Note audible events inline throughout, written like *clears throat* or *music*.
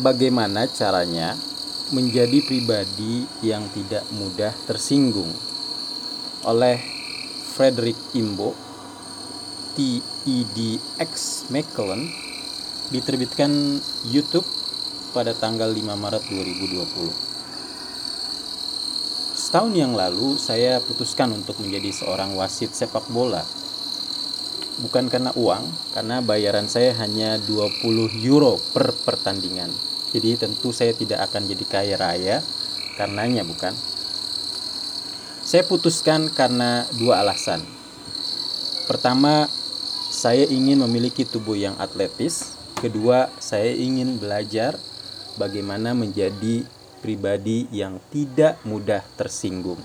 bagaimana caranya menjadi pribadi yang tidak mudah tersinggung? Oleh Frederick Imbo TEDx McClellan diterbitkan YouTube pada tanggal 5 Maret 2020 Setahun yang lalu saya putuskan untuk menjadi seorang wasit sepak bola bukan karena uang karena bayaran saya hanya 20 euro per pertandingan. Jadi tentu saya tidak akan jadi kaya raya karenanya bukan? Saya putuskan karena dua alasan. Pertama saya ingin memiliki tubuh yang atletis. Kedua saya ingin belajar bagaimana menjadi pribadi yang tidak mudah tersinggung.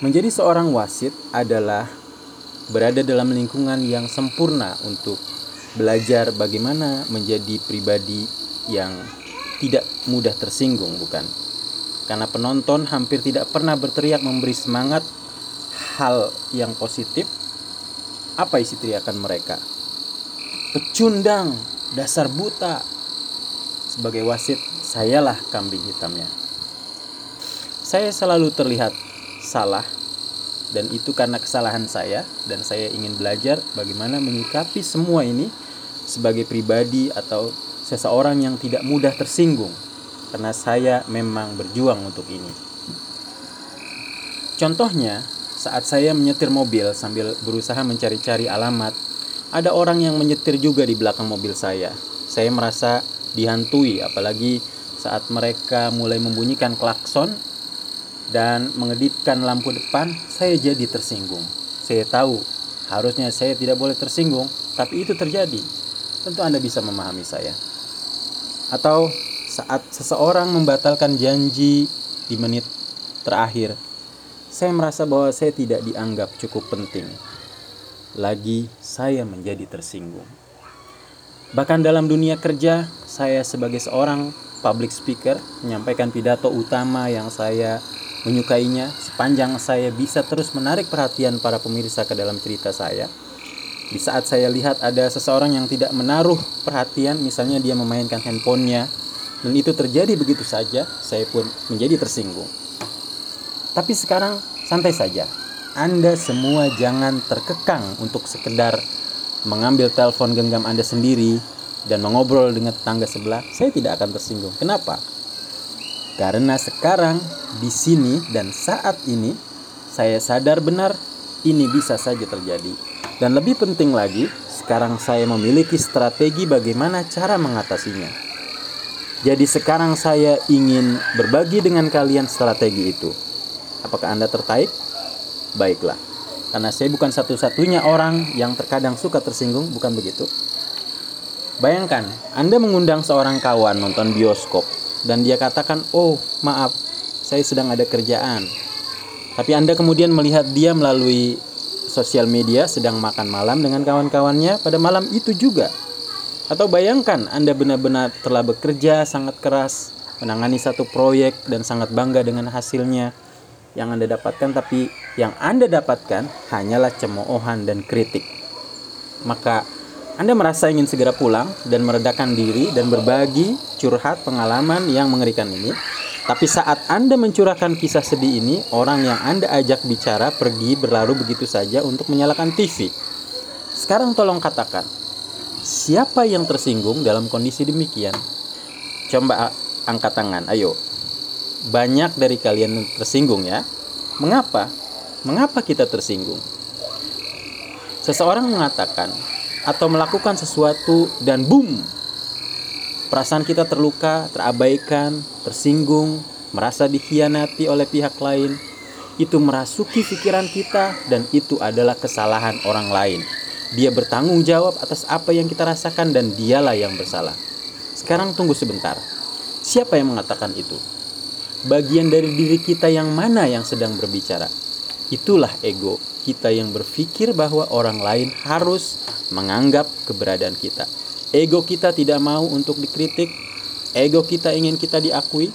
Menjadi seorang wasit adalah berada dalam lingkungan yang sempurna untuk belajar bagaimana menjadi pribadi yang tidak mudah tersinggung, bukan? Karena penonton hampir tidak pernah berteriak memberi semangat hal yang positif. Apa isi teriakan mereka? Pecundang, dasar buta. Sebagai wasit, sayalah kambing hitamnya. Saya selalu terlihat salah dan itu karena kesalahan saya dan saya ingin belajar bagaimana menyikapi semua ini sebagai pribadi atau seseorang yang tidak mudah tersinggung karena saya memang berjuang untuk ini. Contohnya, saat saya menyetir mobil sambil berusaha mencari-cari alamat, ada orang yang menyetir juga di belakang mobil saya. Saya merasa dihantui apalagi saat mereka mulai membunyikan klakson dan mengedipkan lampu depan, saya jadi tersinggung. Saya tahu harusnya saya tidak boleh tersinggung, tapi itu terjadi. Tentu Anda bisa memahami saya. Atau saat seseorang membatalkan janji di menit terakhir, saya merasa bahwa saya tidak dianggap cukup penting. Lagi saya menjadi tersinggung. Bahkan dalam dunia kerja, saya sebagai seorang public speaker menyampaikan pidato utama yang saya menyukainya sepanjang saya bisa terus menarik perhatian para pemirsa ke dalam cerita saya. Di saat saya lihat ada seseorang yang tidak menaruh perhatian, misalnya dia memainkan handphonenya, dan itu terjadi begitu saja, saya pun menjadi tersinggung. Tapi sekarang santai saja. Anda semua jangan terkekang untuk sekedar mengambil telepon genggam Anda sendiri dan mengobrol dengan tetangga sebelah. Saya tidak akan tersinggung. Kenapa? Karena sekarang, di sini, dan saat ini, saya sadar benar ini bisa saja terjadi. Dan lebih penting lagi, sekarang saya memiliki strategi bagaimana cara mengatasinya. Jadi sekarang saya ingin berbagi dengan kalian strategi itu. Apakah Anda tertarik? Baiklah. Karena saya bukan satu-satunya orang yang terkadang suka tersinggung, bukan begitu? Bayangkan, Anda mengundang seorang kawan nonton bioskop dan dia katakan, "Oh, maaf, saya sedang ada kerjaan." Tapi Anda kemudian melihat dia melalui sosial media sedang makan malam dengan kawan-kawannya pada malam itu juga. Atau bayangkan Anda benar-benar telah bekerja sangat keras, menangani satu proyek dan sangat bangga dengan hasilnya yang Anda dapatkan tapi yang Anda dapatkan hanyalah cemoohan dan kritik. Maka anda merasa ingin segera pulang dan meredakan diri dan berbagi curhat pengalaman yang mengerikan ini. Tapi saat Anda mencurahkan kisah sedih ini, orang yang Anda ajak bicara pergi berlalu begitu saja untuk menyalakan TV. Sekarang tolong katakan, siapa yang tersinggung dalam kondisi demikian? Coba angkat tangan, ayo. Banyak dari kalian tersinggung ya. Mengapa? Mengapa kita tersinggung? Seseorang mengatakan, atau melakukan sesuatu dan boom perasaan kita terluka, terabaikan, tersinggung, merasa dikhianati oleh pihak lain, itu merasuki pikiran kita dan itu adalah kesalahan orang lain. Dia bertanggung jawab atas apa yang kita rasakan dan dialah yang bersalah. Sekarang tunggu sebentar. Siapa yang mengatakan itu? Bagian dari diri kita yang mana yang sedang berbicara? Itulah ego kita yang berpikir bahwa orang lain harus menganggap keberadaan kita. Ego kita tidak mau untuk dikritik, ego kita ingin kita diakui.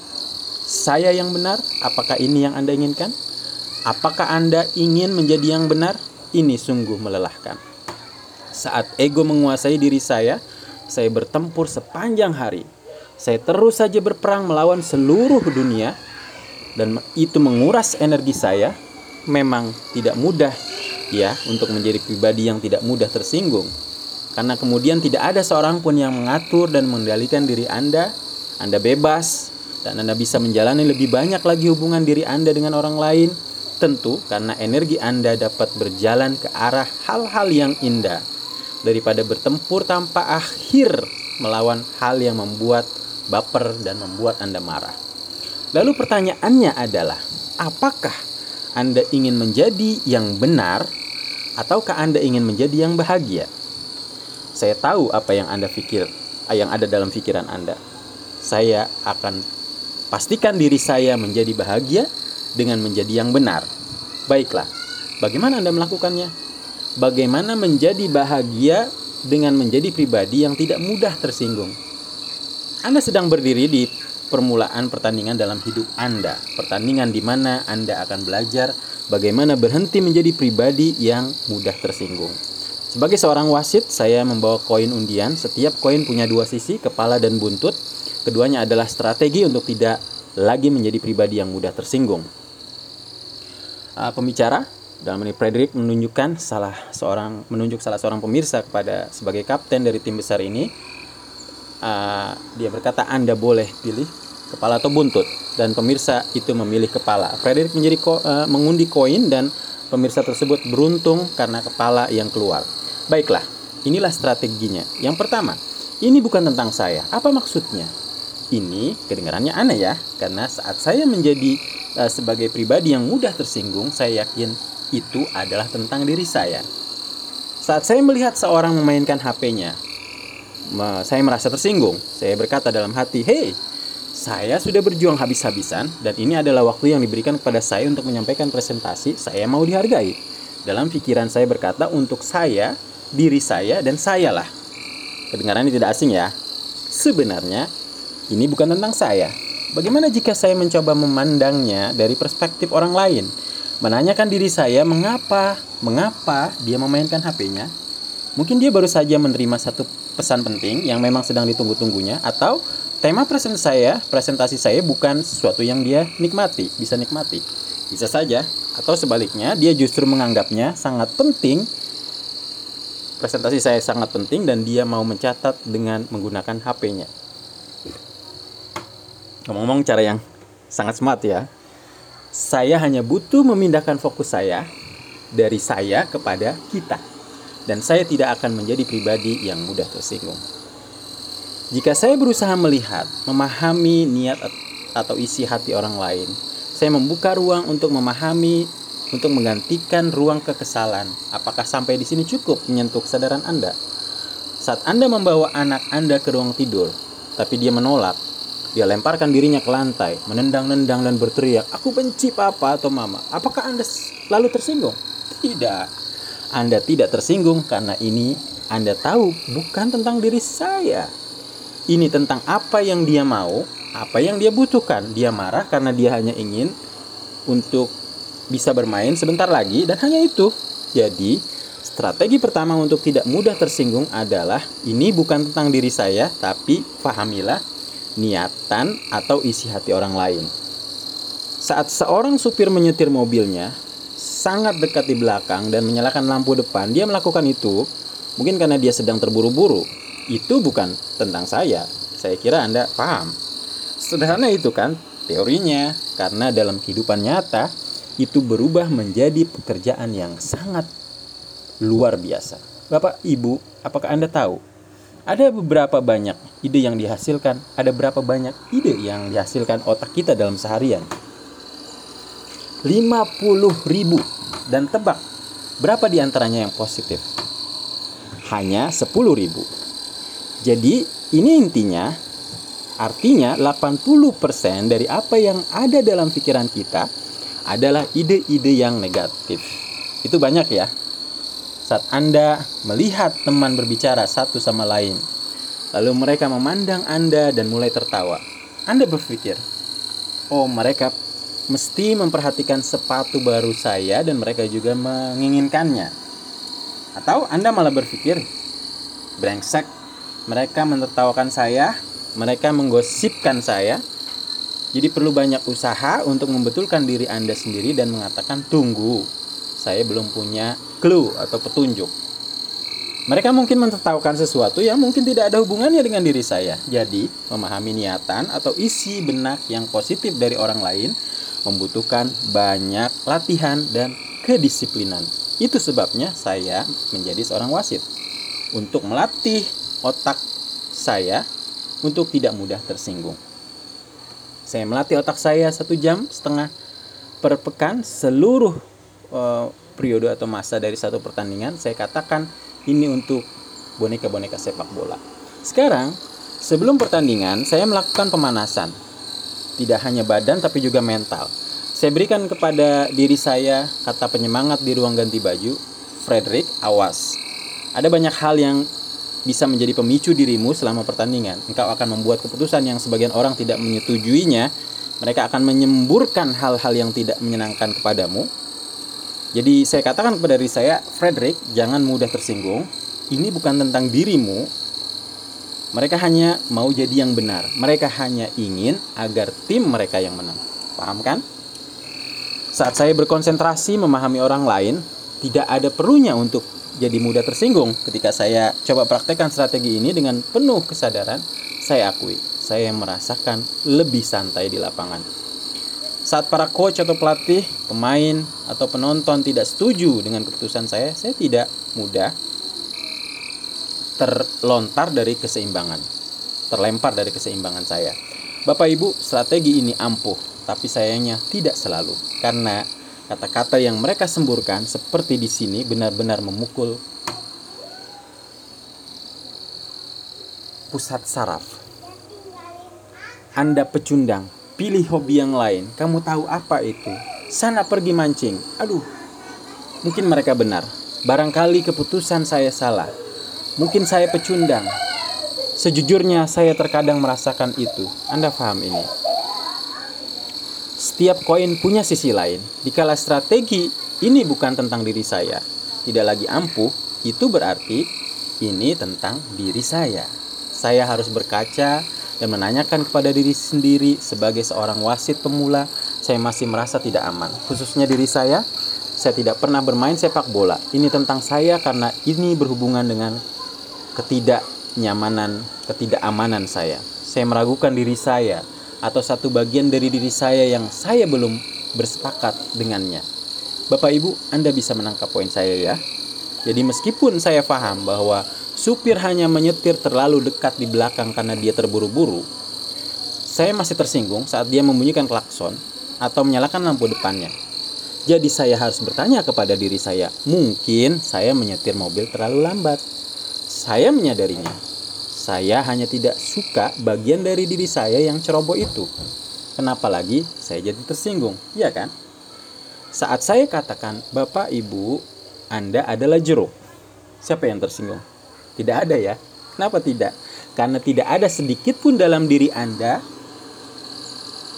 Saya yang benar, apakah ini yang Anda inginkan? Apakah Anda ingin menjadi yang benar? Ini sungguh melelahkan. Saat ego menguasai diri saya, saya bertempur sepanjang hari. Saya terus saja berperang melawan seluruh dunia dan itu menguras energi saya. Memang tidak mudah ya untuk menjadi pribadi yang tidak mudah tersinggung. Karena kemudian tidak ada seorang pun yang mengatur dan mengendalikan diri Anda. Anda bebas dan Anda bisa menjalani lebih banyak lagi hubungan diri Anda dengan orang lain. Tentu karena energi Anda dapat berjalan ke arah hal-hal yang indah daripada bertempur tanpa akhir melawan hal yang membuat baper dan membuat Anda marah. Lalu pertanyaannya adalah, apakah Anda ingin menjadi yang benar ataukah Anda ingin menjadi yang bahagia? Saya tahu apa yang Anda pikir, yang ada dalam pikiran Anda. Saya akan pastikan diri saya menjadi bahagia dengan menjadi yang benar. Baiklah, bagaimana Anda melakukannya? bagaimana menjadi bahagia dengan menjadi pribadi yang tidak mudah tersinggung. Anda sedang berdiri di permulaan pertandingan dalam hidup Anda, pertandingan di mana Anda akan belajar bagaimana berhenti menjadi pribadi yang mudah tersinggung. Sebagai seorang wasit, saya membawa koin undian. Setiap koin punya dua sisi, kepala dan buntut. Keduanya adalah strategi untuk tidak lagi menjadi pribadi yang mudah tersinggung. Uh, pembicara dalam ini Frederick menunjukkan salah seorang menunjuk salah seorang pemirsa kepada sebagai kapten dari tim besar ini. Uh, dia berkata Anda boleh pilih kepala atau buntut dan pemirsa itu memilih kepala. Frederick menjadi ko, uh, mengundi koin dan pemirsa tersebut beruntung karena kepala yang keluar. Baiklah, inilah strateginya. Yang pertama, ini bukan tentang saya. Apa maksudnya? Ini kedengarannya aneh ya, karena saat saya menjadi uh, sebagai pribadi yang mudah tersinggung, saya yakin itu adalah tentang diri saya. Saat saya melihat seorang memainkan HP-nya, saya merasa tersinggung. Saya berkata dalam hati, "Hei, saya sudah berjuang habis-habisan dan ini adalah waktu yang diberikan kepada saya untuk menyampaikan presentasi. Saya mau dihargai." Dalam pikiran saya berkata, "Untuk saya, diri saya dan sayalah." Kedengarannya tidak asing ya. Sebenarnya ini bukan tentang saya. Bagaimana jika saya mencoba memandangnya dari perspektif orang lain? menanyakan diri saya mengapa mengapa dia memainkan HP-nya. Mungkin dia baru saja menerima satu pesan penting yang memang sedang ditunggu-tunggunya atau tema presentasi saya, presentasi saya bukan sesuatu yang dia nikmati, bisa nikmati. Bisa saja atau sebaliknya dia justru menganggapnya sangat penting presentasi saya sangat penting dan dia mau mencatat dengan menggunakan HP-nya. Ngomong-ngomong cara yang sangat smart ya saya hanya butuh memindahkan fokus saya dari saya kepada kita. Dan saya tidak akan menjadi pribadi yang mudah tersinggung. Jika saya berusaha melihat, memahami niat atau isi hati orang lain, saya membuka ruang untuk memahami, untuk menggantikan ruang kekesalan. Apakah sampai di sini cukup menyentuh kesadaran Anda? Saat Anda membawa anak Anda ke ruang tidur, tapi dia menolak, dia lemparkan dirinya ke lantai, menendang-nendang dan berteriak, "Aku benci papa atau mama." Apakah Anda lalu tersinggung? Tidak. Anda tidak tersinggung karena ini Anda tahu bukan tentang diri saya. Ini tentang apa yang dia mau, apa yang dia butuhkan. Dia marah karena dia hanya ingin untuk bisa bermain sebentar lagi dan hanya itu. Jadi, strategi pertama untuk tidak mudah tersinggung adalah ini bukan tentang diri saya, tapi pahamilah niatan, atau isi hati orang lain. Saat seorang supir menyetir mobilnya, sangat dekat di belakang dan menyalakan lampu depan, dia melakukan itu mungkin karena dia sedang terburu-buru. Itu bukan tentang saya. Saya kira Anda paham. Sederhana itu kan teorinya, karena dalam kehidupan nyata itu berubah menjadi pekerjaan yang sangat luar biasa. Bapak, Ibu, apakah Anda tahu ada beberapa banyak ide yang dihasilkan, ada berapa banyak ide yang dihasilkan otak kita dalam seharian. 50 ribu dan tebak berapa di antaranya yang positif? Hanya 10 ribu. Jadi ini intinya artinya 80% dari apa yang ada dalam pikiran kita adalah ide-ide yang negatif. Itu banyak ya saat Anda melihat teman berbicara satu sama lain, lalu mereka memandang Anda dan mulai tertawa. Anda berpikir, "Oh, mereka mesti memperhatikan sepatu baru saya dan mereka juga menginginkannya." Atau Anda malah berpikir, "Brengsek, Mereka menertawakan saya, mereka menggosipkan saya. Jadi perlu banyak usaha untuk membetulkan diri Anda sendiri dan mengatakan tunggu. Saya belum punya clue atau petunjuk. Mereka mungkin mentertawakan sesuatu yang mungkin tidak ada hubungannya dengan diri saya. Jadi, memahami niatan atau isi benak yang positif dari orang lain membutuhkan banyak latihan dan kedisiplinan. Itu sebabnya saya menjadi seorang wasit. Untuk melatih otak saya untuk tidak mudah tersinggung. Saya melatih otak saya satu jam setengah per pekan seluruh uh, periode atau masa dari satu pertandingan. Saya katakan ini untuk boneka-boneka sepak bola. Sekarang, sebelum pertandingan, saya melakukan pemanasan. Tidak hanya badan tapi juga mental. Saya berikan kepada diri saya kata penyemangat di ruang ganti baju, Frederick, awas. Ada banyak hal yang bisa menjadi pemicu dirimu selama pertandingan. Engkau akan membuat keputusan yang sebagian orang tidak menyetujuinya. Mereka akan menyemburkan hal-hal yang tidak menyenangkan kepadamu. Jadi saya katakan kepada diri saya, Frederick, jangan mudah tersinggung. Ini bukan tentang dirimu. Mereka hanya mau jadi yang benar. Mereka hanya ingin agar tim mereka yang menang. Paham kan? Saat saya berkonsentrasi memahami orang lain, tidak ada perlunya untuk jadi mudah tersinggung. Ketika saya coba praktekkan strategi ini dengan penuh kesadaran, saya akui, saya merasakan lebih santai di lapangan. Saat para coach atau pelatih, pemain, atau penonton tidak setuju dengan keputusan saya, saya tidak mudah terlontar dari keseimbangan, terlempar dari keseimbangan saya. Bapak Ibu, strategi ini ampuh tapi sayangnya tidak selalu karena kata-kata yang mereka semburkan seperti di sini benar-benar memukul pusat saraf. Anda pecundang, pilih hobi yang lain. Kamu tahu apa itu? Sana pergi mancing. Aduh, mungkin mereka benar. Barangkali keputusan saya salah. Mungkin saya pecundang. Sejujurnya saya terkadang merasakan itu. Anda paham ini? Setiap koin punya sisi lain. Dikala strategi ini bukan tentang diri saya, tidak lagi ampuh, itu berarti ini tentang diri saya. Saya harus berkaca dan menanyakan kepada diri sendiri sebagai seorang wasit pemula, saya masih merasa tidak aman. Khususnya diri saya, saya tidak pernah bermain sepak bola. Ini tentang saya karena ini berhubungan dengan ketidaknyamanan, ketidakamanan saya. Saya meragukan diri saya atau satu bagian dari diri saya yang saya belum bersepakat dengannya. Bapak Ibu, Anda bisa menangkap poin saya ya. Jadi meskipun saya paham bahwa supir hanya menyetir terlalu dekat di belakang karena dia terburu-buru, saya masih tersinggung saat dia membunyikan klakson atau menyalakan lampu depannya. Jadi saya harus bertanya kepada diri saya, mungkin saya menyetir mobil terlalu lambat. Saya menyadarinya saya hanya tidak suka bagian dari diri saya yang ceroboh itu. Kenapa lagi saya jadi tersinggung? Iya kan? Saat saya katakan, Bapak Ibu, Anda adalah jeruk. Siapa yang tersinggung? Tidak ada ya. Kenapa tidak? Karena tidak ada sedikit pun dalam diri Anda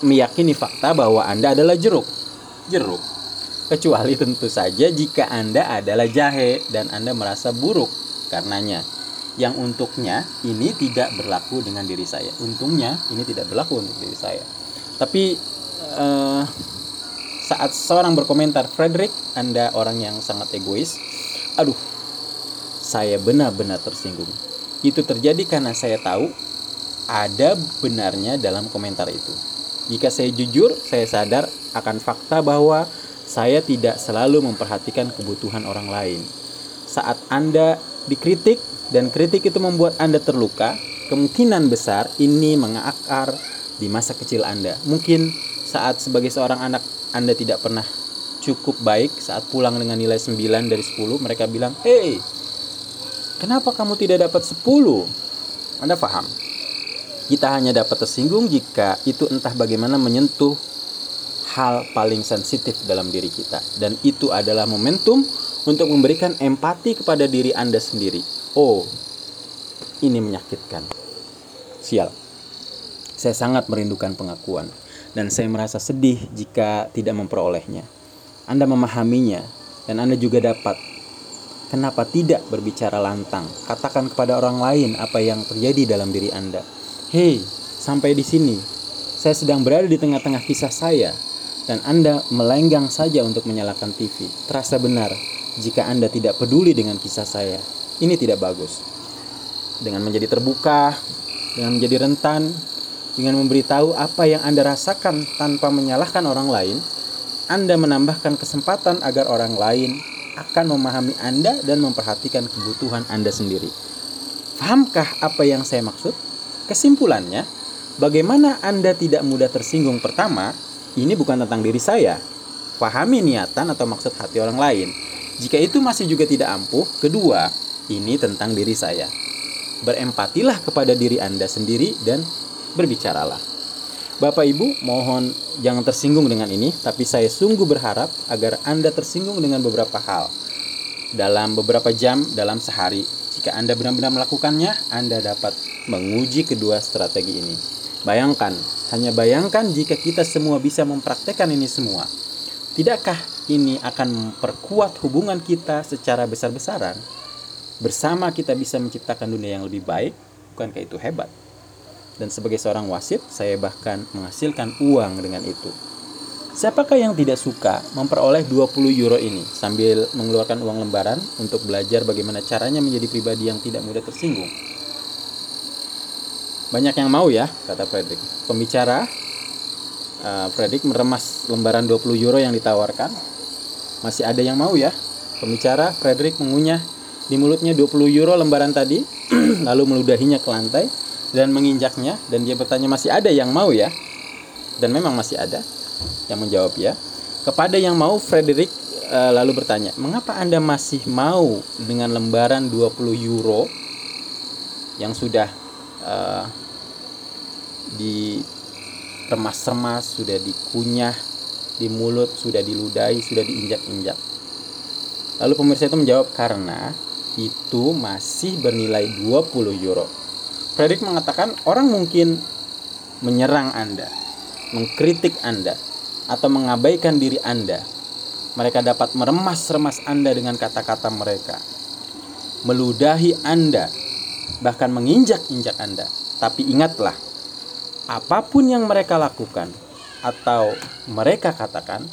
meyakini fakta bahwa Anda adalah jeruk. Jeruk. Kecuali tentu saja jika Anda adalah jahe dan Anda merasa buruk karenanya yang untuknya ini tidak berlaku dengan diri saya. Untungnya ini tidak berlaku untuk diri saya. Tapi uh, saat seorang berkomentar, Frederick, Anda orang yang sangat egois. Aduh, saya benar-benar tersinggung. Itu terjadi karena saya tahu ada benarnya dalam komentar itu. Jika saya jujur, saya sadar akan fakta bahwa saya tidak selalu memperhatikan kebutuhan orang lain. Saat Anda dikritik, dan kritik itu membuat Anda terluka, kemungkinan besar ini mengakar di masa kecil Anda. Mungkin saat sebagai seorang anak Anda tidak pernah cukup baik saat pulang dengan nilai 9 dari 10, mereka bilang, "Hei, kenapa kamu tidak dapat 10?" Anda paham? Kita hanya dapat tersinggung jika itu entah bagaimana menyentuh hal paling sensitif dalam diri kita dan itu adalah momentum untuk memberikan empati kepada diri Anda sendiri Oh, ini menyakitkan. Sial. Saya sangat merindukan pengakuan dan saya merasa sedih jika tidak memperolehnya. Anda memahaminya dan Anda juga dapat Kenapa tidak berbicara lantang? Katakan kepada orang lain apa yang terjadi dalam diri Anda. Hei, sampai di sini. Saya sedang berada di tengah-tengah kisah saya dan Anda melenggang saja untuk menyalakan TV. Terasa benar jika Anda tidak peduli dengan kisah saya. Ini tidak bagus. Dengan menjadi terbuka, dengan menjadi rentan, dengan memberitahu apa yang Anda rasakan tanpa menyalahkan orang lain, Anda menambahkan kesempatan agar orang lain akan memahami Anda dan memperhatikan kebutuhan Anda sendiri. Pahamkah apa yang saya maksud? Kesimpulannya, bagaimana Anda tidak mudah tersinggung pertama, ini bukan tentang diri saya. Pahami niatan atau maksud hati orang lain. Jika itu masih juga tidak ampuh, kedua, ini tentang diri saya. Berempatilah kepada diri Anda sendiri dan berbicaralah. Bapak Ibu, mohon jangan tersinggung dengan ini, tapi saya sungguh berharap agar Anda tersinggung dengan beberapa hal dalam beberapa jam dalam sehari. Jika Anda benar-benar melakukannya, Anda dapat menguji kedua strategi ini. Bayangkan, hanya bayangkan jika kita semua bisa mempraktekkan ini semua. Tidakkah ini akan memperkuat hubungan kita secara besar-besaran? Bersama kita bisa menciptakan dunia yang lebih baik, bukankah itu hebat? Dan sebagai seorang wasit, saya bahkan menghasilkan uang dengan itu. Siapakah yang tidak suka memperoleh 20 euro ini sambil mengeluarkan uang lembaran untuk belajar bagaimana caranya menjadi pribadi yang tidak mudah tersinggung? Banyak yang mau ya, kata Frederick. Pembicara, uh, Frederick meremas lembaran 20 euro yang ditawarkan. Masih ada yang mau ya? Pembicara, Frederick mengunyah di mulutnya 20 euro lembaran tadi, *clears throat* lalu meludahinya ke lantai dan menginjaknya dan dia bertanya masih ada yang mau ya? Dan memang masih ada yang menjawab ya. Kepada yang mau Frederick uh, lalu bertanya mengapa anda masih mau dengan lembaran 20 euro yang sudah uh, diremas-remas sudah dikunyah di mulut sudah diludahi sudah diinjak-injak? Lalu pemirsa itu menjawab karena itu masih bernilai 20 euro Frederick mengatakan orang mungkin menyerang Anda, mengkritik Anda, atau mengabaikan diri Anda. Mereka dapat meremas-remas Anda dengan kata-kata mereka, meludahi Anda, bahkan menginjak-injak Anda. Tapi ingatlah, apa pun yang mereka lakukan atau mereka katakan,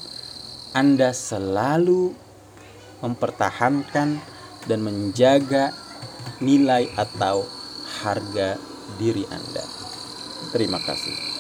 Anda selalu mempertahankan dan menjaga nilai atau harga diri Anda. Terima kasih.